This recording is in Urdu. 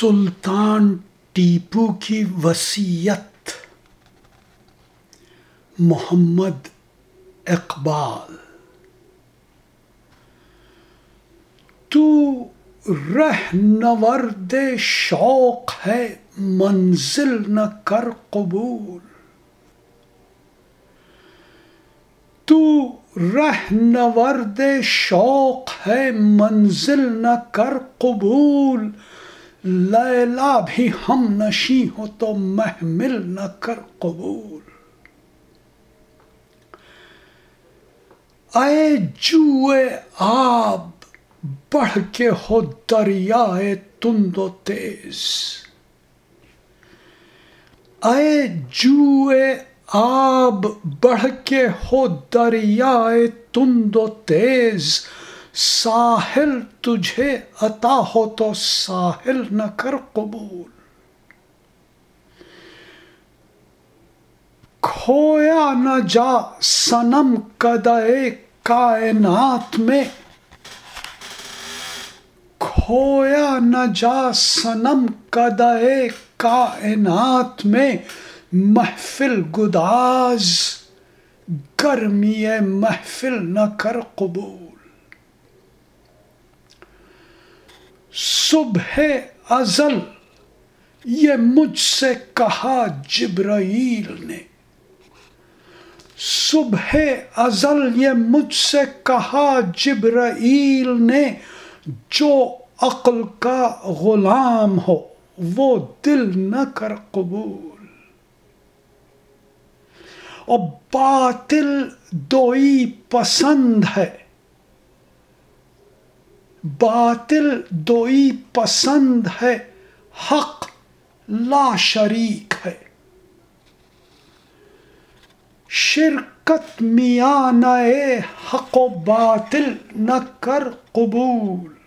سلطان ٹیپو کی وسیعت محمد اقبال۔ تو رہ نورد شوق ہے منزل نہ کر قبول۔ تو رہ نورد شوق ہے منزل نہ کر قبول۔ لیلا بھی ہم نشی ہو تو محمل نہ کر قبول۔ اے جو آب، بڑھ کے ہو دریائے تند و تیز۔ اے جو آب، بڑھ کے ہو دریائے تند و تیز۔ ساحل تجھے عطا ہو تو ساحل نہ کر قبول۔ کھویا نہ جا سنم کدے کائنات میں۔ کھویا نہ جا سنم کدے کائنات میں۔ محفل گداز، گرمی محفل نہ کر قبول۔ صبح ازل، یہ مجھ سے کہا جبرائیل نے۔ صبح ازل، یہ مجھ سے کہا جبرائیل نے۔ جو عقل کا غلام ہو، وہ دل نہ کر قبول۔ اور باطل دوئی پسند ہے۔ باطل دوئی پسند ہے، حق لا شریک ہے۔ شرکت میاں نئے حق و باطل نہ کر قبول۔